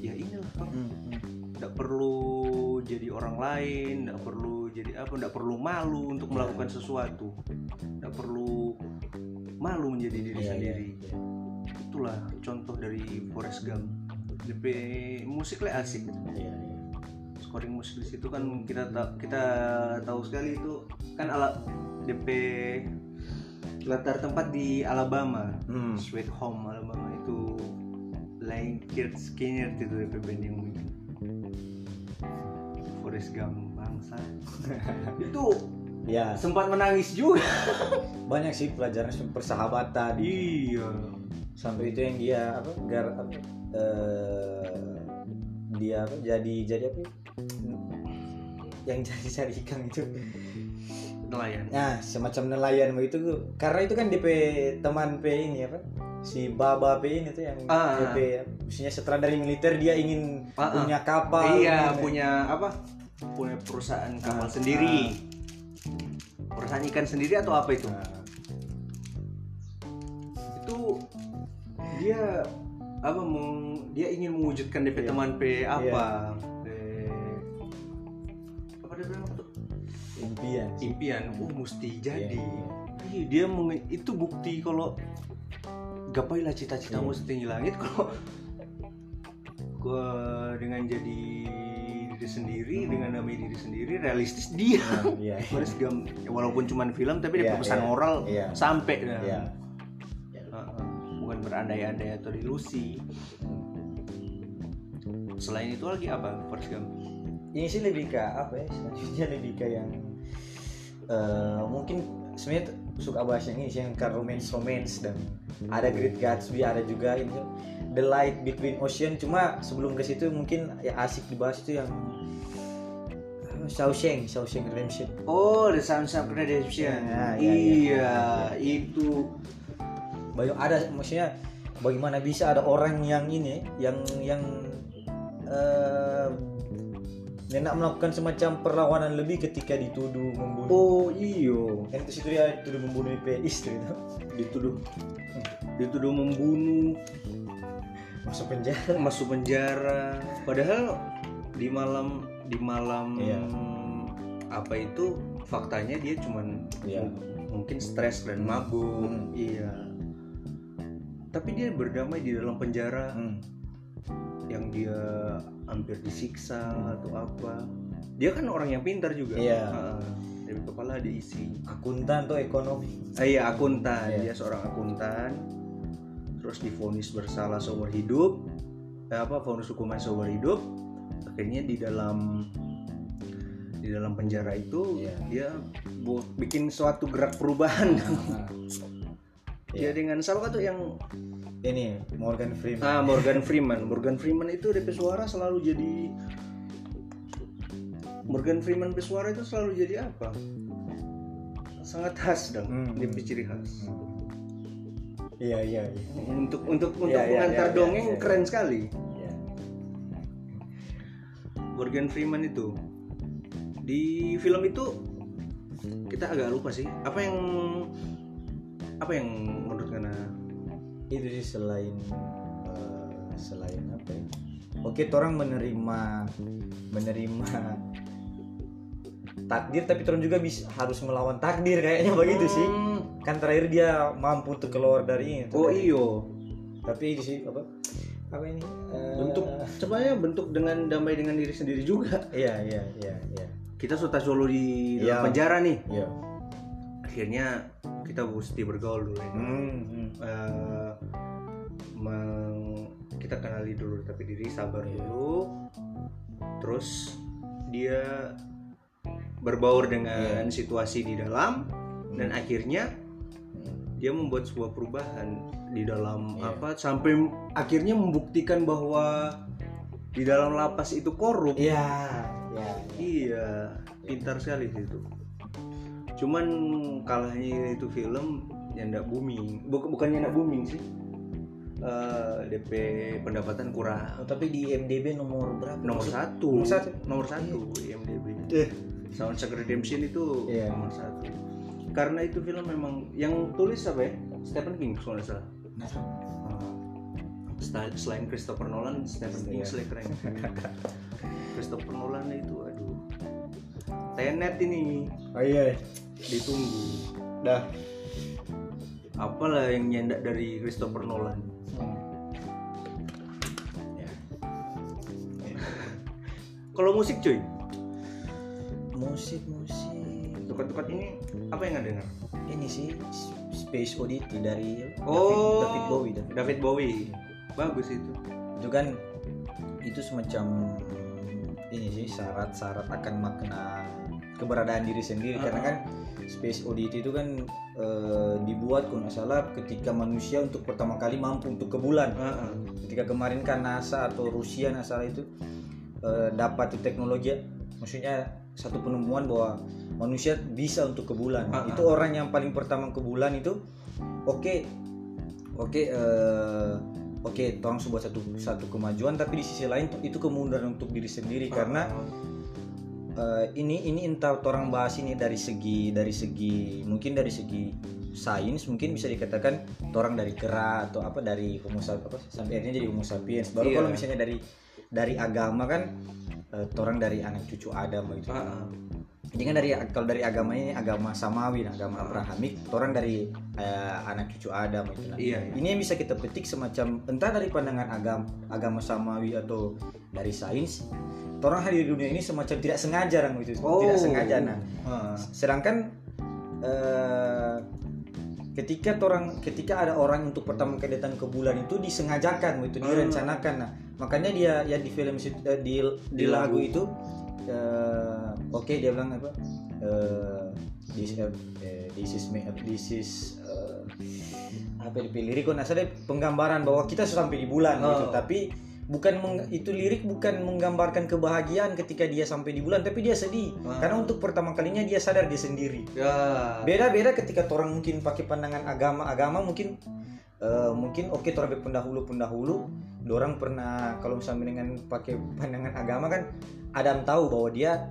ya inilah Bang Hmm, hmm. tidak perlu jadi orang lain tidak perlu jadi apa tidak perlu malu untuk melakukan sesuatu. Tidak perlu malu menjadi diri Iya, iya, sendiri. Itulah contoh dari Forrest Gump. DP musik lah asik. Iya, scoring musik di situ kan kita ta- kita tahu sekali itu kan ala DP latar tempat di Alabama. Hmm. Sweet Home Alabama itu. Lain Kurt Skinner itu DP band yang bikin Forrest Gump bangsa [laughs] itu Ya, sempat menangis juga [laughs] banyak sih pelajaran persahabatan. iya Sampai itu yang dia apa gar apa eh, dia apa jadi jadi apa? Yang jadi cari ikan itu. nelayan Nah, semacam nelayan begitu tuh. Karena itu kan DP teman P ini apa? Si Baba P ini tuh yang Ah. DP maksudnya setelah dari militer dia ingin Ah, ah. punya kapal. iya ingin- punya apa punya perusahaan kapal Ah, sendiri. Perusahaan ikan sendiri atau apa itu? Nah, itu dia apa mau dia ingin mewujudkan DP Iya. teman P apa? P apa dia bilang tuh? Impian. impian. Oh mesti jadi. Iya, Iya, dia menge- itu bukti kalau gapailah cita-citamu Iya. setinggi langit kalau gua dengan jadi diri sendiri dengan namai diri sendiri realistis dia Iya. [laughs] Forrest Gump ya, walaupun cuman film tapi dia Iya, pesan iya. moral Iya. sampai dah. Iya. Heeh. bukan berandai-andai atau ilusi selain itu lagi apa Forrest Gump ini sih lebih ke apa ya selanjutnya lebih ke yang eh, mungkin sebenarnya t- suka bahas yang ini sih yang ke romance romance dan ada Great Gatsby ada juga ini The Light Between Ocean cuma sebelum ke situ mungkin ya asik dibahas itu yang Shawshank. Shawshank Redemption. Oh The Shawshank Redemption. Ya, ya, iya ya. itu. Banyak ada maksudnya bagaimana bisa ada orang yang ini yang yang eh yang nak melakukan semacam perlawanan lebih ketika dituduh membunuh. Oh iyo. Kan itu situ dia dituduh membunuh IP istri itu dituduh. Dituduh membunuh. Masuk penjara. Masuk penjara. Padahal di malam di malam Iya. apa itu faktanya dia cuman Iya. mungkin stres dan mabuk Hmm. iya tapi dia berdamai di dalam penjara Hmm. yang dia hampir disiksa atau apa dia kan orang yang pintar juga Iya. Heeh. dari kepala ada isi akuntan tuh ekonomi Ah, iya akuntan Iya. dia seorang akuntan terus difonis bersalah seumur hidup eh, apa vonis hukuman seumur hidup akhirnya di dalam di dalam penjara itu Iya. dia bu- bikin suatu gerak perubahan Nah, [laughs] dia Iya. dengan siapa tuh yang ini Morgan Freeman ah Morgan Freeman Morgan Freeman itu DP suara selalu jadi Morgan Freeman DP suara itu selalu jadi apa sangat khas dong Hmm. DP ciri khas iya iya iya untuk untuk untuk Iya, iya, pengantar iya, dongeng iya, iya. keren sekali. Morgan Freeman itu. Di film itu kita agak lupa sih. Apa yang apa yang menurut Kana? Itu sih selain eh, selain apa ya? Oke orang menerima menerima takdir tapi orang juga bisa harus melawan takdir kayaknya begitu sih. Hmm. kan terakhir dia mampu untuk keluar dari itu oh iyo. Tapi itu sih apa apa ini Eh, bentuk sebenarnya bentuk dengan damai dengan diri sendiri juga iya iya iya iya kita sudah solo di dalam Iya. penjara nih iya akhirnya kita mesti bergaul dulu ya. Hmm, hmm. Eh, meng- kita kenali dulu tapi diri sabar Iya. dulu terus dia berbaur dengan Iya. situasi di dalam dan akhirnya dia membuat sebuah perubahan di dalam Iya. apa sampai akhirnya membuktikan bahwa di dalam lapas itu korup. Iya iya. Iya pintar sekali itu. Cuman kalahnya itu film yang ndak booming. Buk- bukannya ndak booming sih. Eh, DP pendapatan kurang. Oh, tapi di IMDb nomor berapa? Nomor Maksud- satu. nomor satu? Nomor satu IMDb Eh, Soundtrack Redemption itu Iya. nomor satu karena itu film memang yang tulis apa ya? Stephen King kalau nggak salah. Nah, selain Christopher Nolan Stephen King Iya. selain keren. Christopher Nolan itu aduh. Tenet ini. Oh iya. Ditunggu. Dah. Apalah yang nyendak dari Christopher Nolan. Ya. kalau musik cuy? Musik musik tukat-tukat ini apa yang dengar ini sih Space Oddity dari oh David, David Bowie David. David Bowie bagus itu itu kan itu semacam ini sih syarat-syarat akan makna keberadaan diri sendiri Ah. karena kan Space Oddity itu kan eh, dibuat kalau nggak salah ketika manusia untuk pertama kali mampu untuk ke bulan Heeh. ketika kemarin kan NASA atau Rusia salah itu eh, dapat teknologi maksudnya satu penemuan bahwa manusia bisa untuk ke bulan Ah, ah. itu orang yang paling pertama ke bulan itu oke oke eh, oke orang sebuah satu satu kemajuan tapi di sisi lain itu kemunduran untuk diri sendiri karena eh, ini ini entah orang bahas ini dari segi dari segi mungkin dari segi sains mungkin bisa dikatakan orang dari kera atau apa dari homo sapiens apa sampai akhirnya jadi homo sapiens baru Iya. kalau misalnya dari dari agama kan eh, orang dari anak cucu Adam gitu Heeh. jadi kan dari kalau dari agama ini agama samawi nah, agama Abrahamik orang dari eh, anak cucu Adam itu nah. Iya, iya. ini yang bisa kita petik semacam entah dari pandangan agama agama samawi atau dari sains orang hadir di dunia ini semacam tidak sengaja orang itu Oh. tidak sengaja nah Heeh. sedangkan eh, ketika orang ketika ada orang untuk pertama kali datang ke bulan itu disengajakan itu Hmm. direncanakan nah makanya dia ya di film eh, di di Di lagu lagu. itu eh, oke dia bilang apa eh, this, eh, this is me- this is eh, apa di lirik kok nggak salah penggambaran bahwa kita sudah sampai di bulan gitu Oh. tapi bukan meng- itu lirik bukan menggambarkan kebahagiaan ketika dia sampai di bulan tapi dia sedih. Ah. karena untuk pertama kalinya dia sadar dia sendiri. Ya. Beda-beda ketika orang mungkin pakai pandangan agama agama mungkin eh, mungkin oke orang pendahulu pendahulu. Orang pernah kalau misalnya dengan pakai pandangan agama kan Adam tahu bahwa dia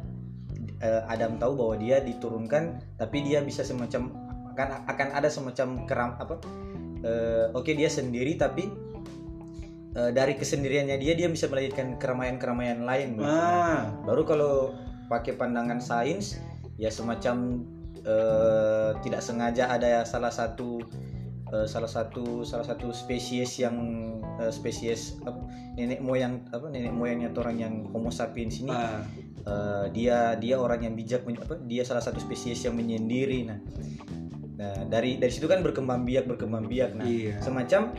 eh, Adam tahu bahwa dia diturunkan tapi dia bisa semacam akan akan ada semacam keram apa eh, oke dia sendiri tapi eh, dari kesendiriannya dia dia bisa melahirkan keramaian-keramaian lain gitu. ah Baru kalau pakai pandangan sains ya semacam eh, tidak sengaja ada salah satu eh, salah satu salah satu spesies yang eh, spesies apa, nenek moyang apa nenek moyangnya orang yang Homo sapiens ini Ah, eh, dia dia orang yang bijak apa dia salah satu spesies yang menyendiri nah nah dari dari situ kan berkembang biak berkembang biak nah Iya. semacam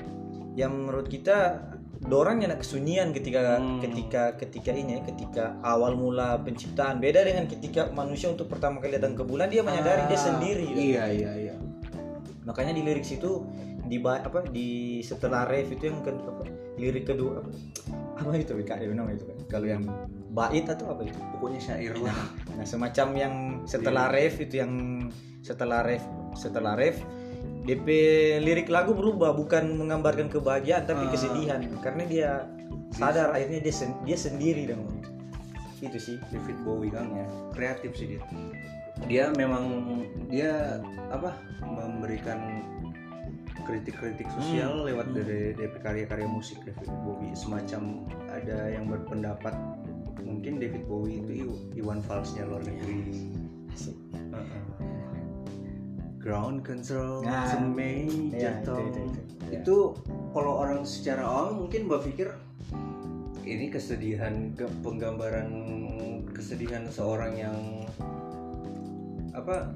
yang menurut kita dorang yang nak kesunyian ketika Hmm. ketika ketika ini ketika awal mula penciptaan beda dengan ketika manusia untuk pertama kali datang ke bulan dia menyadari dia ah, sendiri Iya iya iya. makanya di lirik situ di apa di setelah ref itu yang ke, apa, lirik kedua apa, apa itu BK dia bilang itu kan kalau yang bait atau apa itu Pokoknya syair lah. Nah, semacam yang setelah ref itu yang setelah ref setelah ref DP lirik lagu berubah bukan menggambarkan kebahagiaan tapi Ah. kesedihan karena dia sadar akhirnya dia sen- dia sendiri dong. Itu sih. David Bowie kan ya kreatif sih dia. Dia memang dia apa memberikan kritik-kritik sosial lewat Hmm. dari dari karya-karya musik David Bowie semacam ada yang berpendapat mungkin David Bowie itu Iwan Falsnya luar negeri Asik. Ground control Nah, major iya, itu, tom. itu, itu. Iya. itu kalau orang secara awam mungkin berpikir ini kesedihan ke penggambaran kesedihan seorang yang apa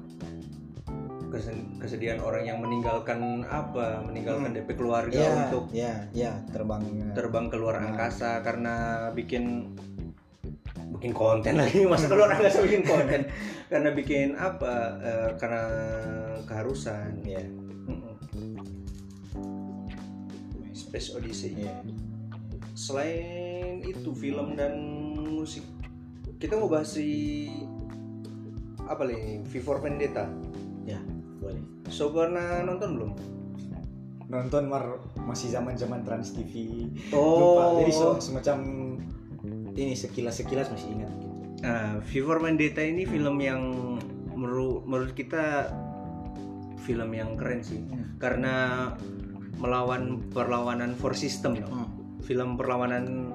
kesedihan orang yang meninggalkan apa meninggalkan Hmm. DP keluarga Ya, untuk ya, ya, terbang terbang keluar Nah. angkasa karena bikin bikin konten lagi masa keluar angkasa bikin konten [laughs] karena bikin apa eh, karena keharusan ya. Mm-mm. Space Odyssey ya. selain itu film dan musik kita mau bahas si apa nih V for Vendetta Ya, boleh. so pernah nonton belum Nonton mar masih zaman-zaman Trans TV. Oh. Lupa. Jadi so- semacam ini sekilas-sekilas masih ingat gitu. V for Vendetta ini film yang menurut menurut kita film yang keren sih Hmm. karena melawan perlawanan for system no? Hmm. film perlawanan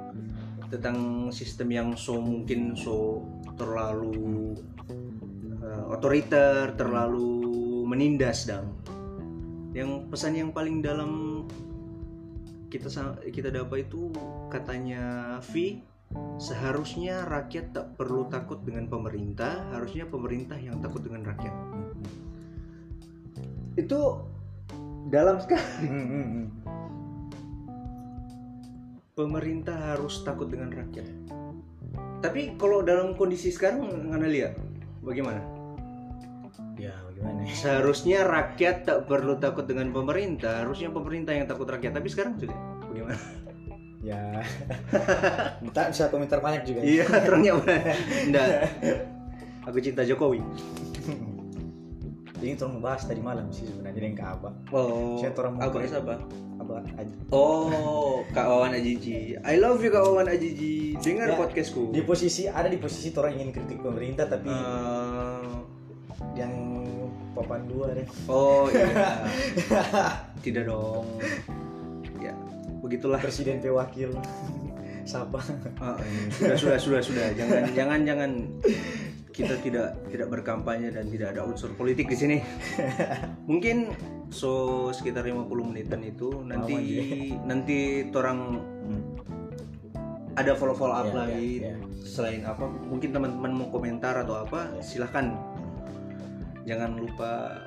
tentang sistem yang so mungkin so terlalu uh, otoriter terlalu menindas dong yang pesan yang paling dalam kita kita dapat itu katanya V seharusnya rakyat tak perlu takut dengan pemerintah harusnya pemerintah yang takut dengan rakyat itu dalam sekali Hmm, hmm, hmm. pemerintah harus takut dengan rakyat. Tapi kalau dalam kondisi sekarang Anda lihat bagaimana? Ya, bagaimana? ya? Seharusnya rakyat tak perlu takut dengan pemerintah, harusnya pemerintah yang takut rakyat. Tapi sekarang sudah bagaimana? Ya. [laughs] Entah bisa komentar banyak juga. Iya, terangnya mana? Enggak. Aku cinta Jokowi. Ini tolong bahas tadi malam sih sebenarnya dengan Kak Abah. Oh, Saya Abang ke- siapa? Abah aja. Oh, Kak Wawan Ajiji. I love you Kak Wawan Ajiji. Dengar Ya, podcastku. Di posisi ada di posisi orang ingin kritik pemerintah tapi Eh, yang papan dua deh. oh iya. [laughs] Tidak dong. Begitulah. Presiden pe wakil. [laughs] Siapa? Ah, iya. sudah sudah sudah sudah jangan jangan jangan kita tidak tidak berkampanye dan tidak ada unsur politik di sini mungkin so sekitar 50 menitan itu nanti nanti orang Hmm. ada follow follow up Iya, lagi iya, iya. selain apa mungkin teman-teman mau komentar atau apa silahkan jangan lupa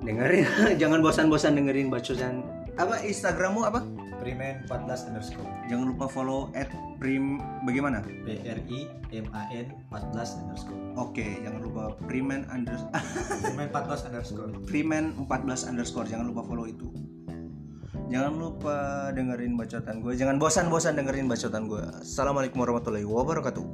dengerin [laughs] jangan bosan-bosan dengerin bacotan apa instagrammu apa Primen 14 underscore. jangan lupa follow at prim bagaimana P R I M A N 14 underscore. Oke, jangan lupa Primen under [laughs] Primen 14 underscore. Primen 14 underscore jangan lupa follow itu. Jangan lupa dengerin bacotan gue. Jangan bosan-bosan dengerin bacotan gue. Assalamualaikum warahmatullahi wabarakatuh.